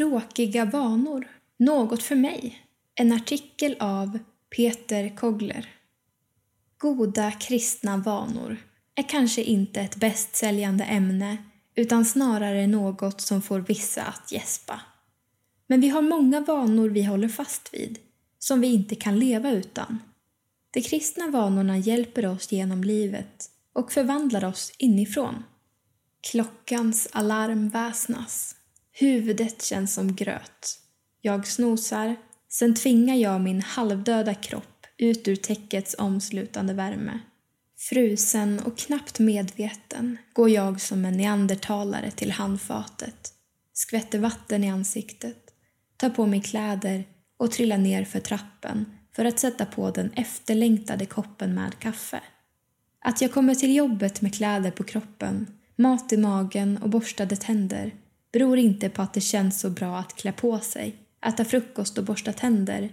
Tråkiga vanor. Något för mig. En artikel av Peter Kogler. Goda kristna vanor är kanske inte ett bästsäljande ämne utan snarare något som får vissa att gäspa. Men vi har många vanor vi håller fast vid, som vi inte kan leva utan. De kristna vanorna hjälper oss genom livet och förvandlar oss inifrån. Klockans alarm väsnas. Huvudet känns som gröt. Jag snosar, sen tvingar jag min halvdöda kropp ut ur täckets omslutande värme. Frusen och knappt medveten går jag som en neandertalare till handfatet, skvätter vatten i ansiktet, tar på mig kläder och trillar ner för trappen för att sätta på den efterlängtade koppen med kaffe. Att jag kommer till jobbet med kläder på kroppen, mat i magen och borstade tänder beror inte på att det känns så bra att klä på sig, äta frukost och borsta tänder,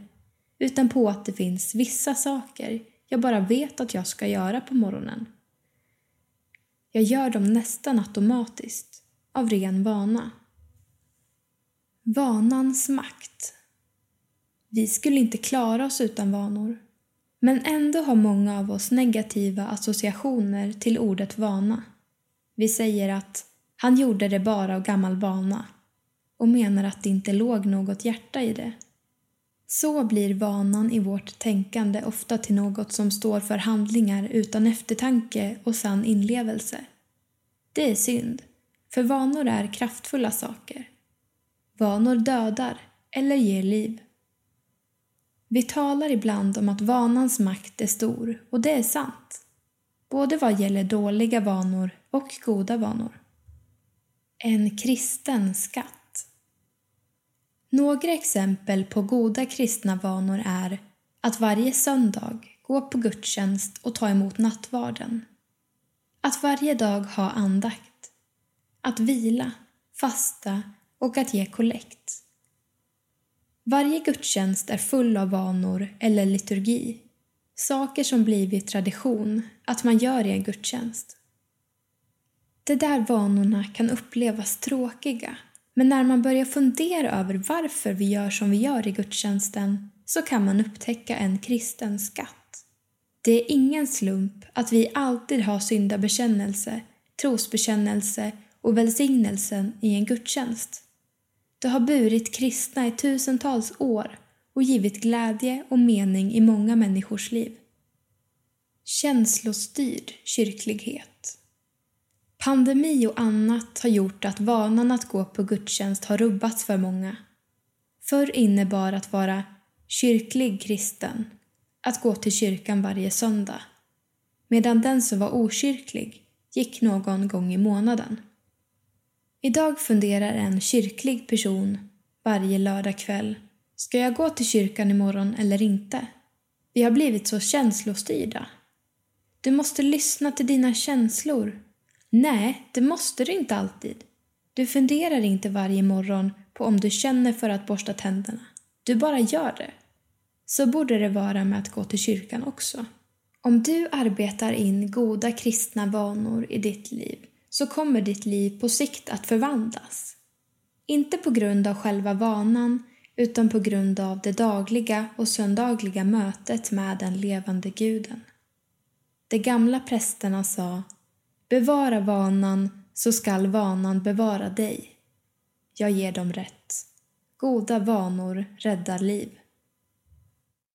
utan på att det finns vissa saker jag bara vet att jag ska göra på morgonen. Jag gör dem nästan automatiskt, av ren vana. Vanans makt. Vi skulle inte klara oss utan vanor. Men ändå har många av oss negativa associationer till ordet vana. Vi säger att han gjorde det bara av gammal vana och menar att det inte låg något hjärta i det. Så blir vanan i vårt tänkande ofta till något som står för handlingar utan eftertanke och sann inlevelse. Det är synd, för vanor är kraftfulla saker. Vanor dödar eller ger liv. Vi talar ibland om att vanans makt är stor och det är sant. Både vad gäller dåliga vanor och goda vanor. En kristen skatt. Några exempel på goda kristna vanor är att varje söndag gå på gudstjänst och ta emot nattvarden. Att varje dag ha andakt. Att vila, fasta och att ge kollekt. Varje gudstjänst är full av vanor eller liturgi. Saker som blivit tradition att man gör i en gudstjänst. De där vanorna kan upplevas tråkiga men när man börjar fundera över varför vi gör som vi gör i gudstjänsten så kan man upptäcka en kristen skatt. Det är ingen slump att vi alltid har syndabekännelse, trosbekännelse och välsignelsen i en gudstjänst. Det har burit kristna i tusentals år och givit glädje och mening i många människors liv. Känslostyrd kyrklighet Pandemi och annat har gjort att vanan att gå på gudstjänst har rubbats för många. Förr innebar att vara kyrklig kristen att gå till kyrkan varje söndag medan den som var okyrklig gick någon gång i månaden. Idag funderar en kyrklig person varje lördagkväll. Ska jag gå till kyrkan imorgon eller inte? Vi har blivit så känslostyrda. Du måste lyssna till dina känslor Nej, det måste du inte alltid. Du funderar inte varje morgon på om du känner för att borsta tänderna. Du bara gör det. Så borde det vara med att gå till kyrkan också. Om du arbetar in goda kristna vanor i ditt liv så kommer ditt liv på sikt att förvandlas. Inte på grund av själva vanan utan på grund av det dagliga och söndagliga mötet med den levande guden. De gamla prästerna sa Bevara vanan så skall vanan bevara dig. Jag ger dem rätt. Goda vanor räddar liv.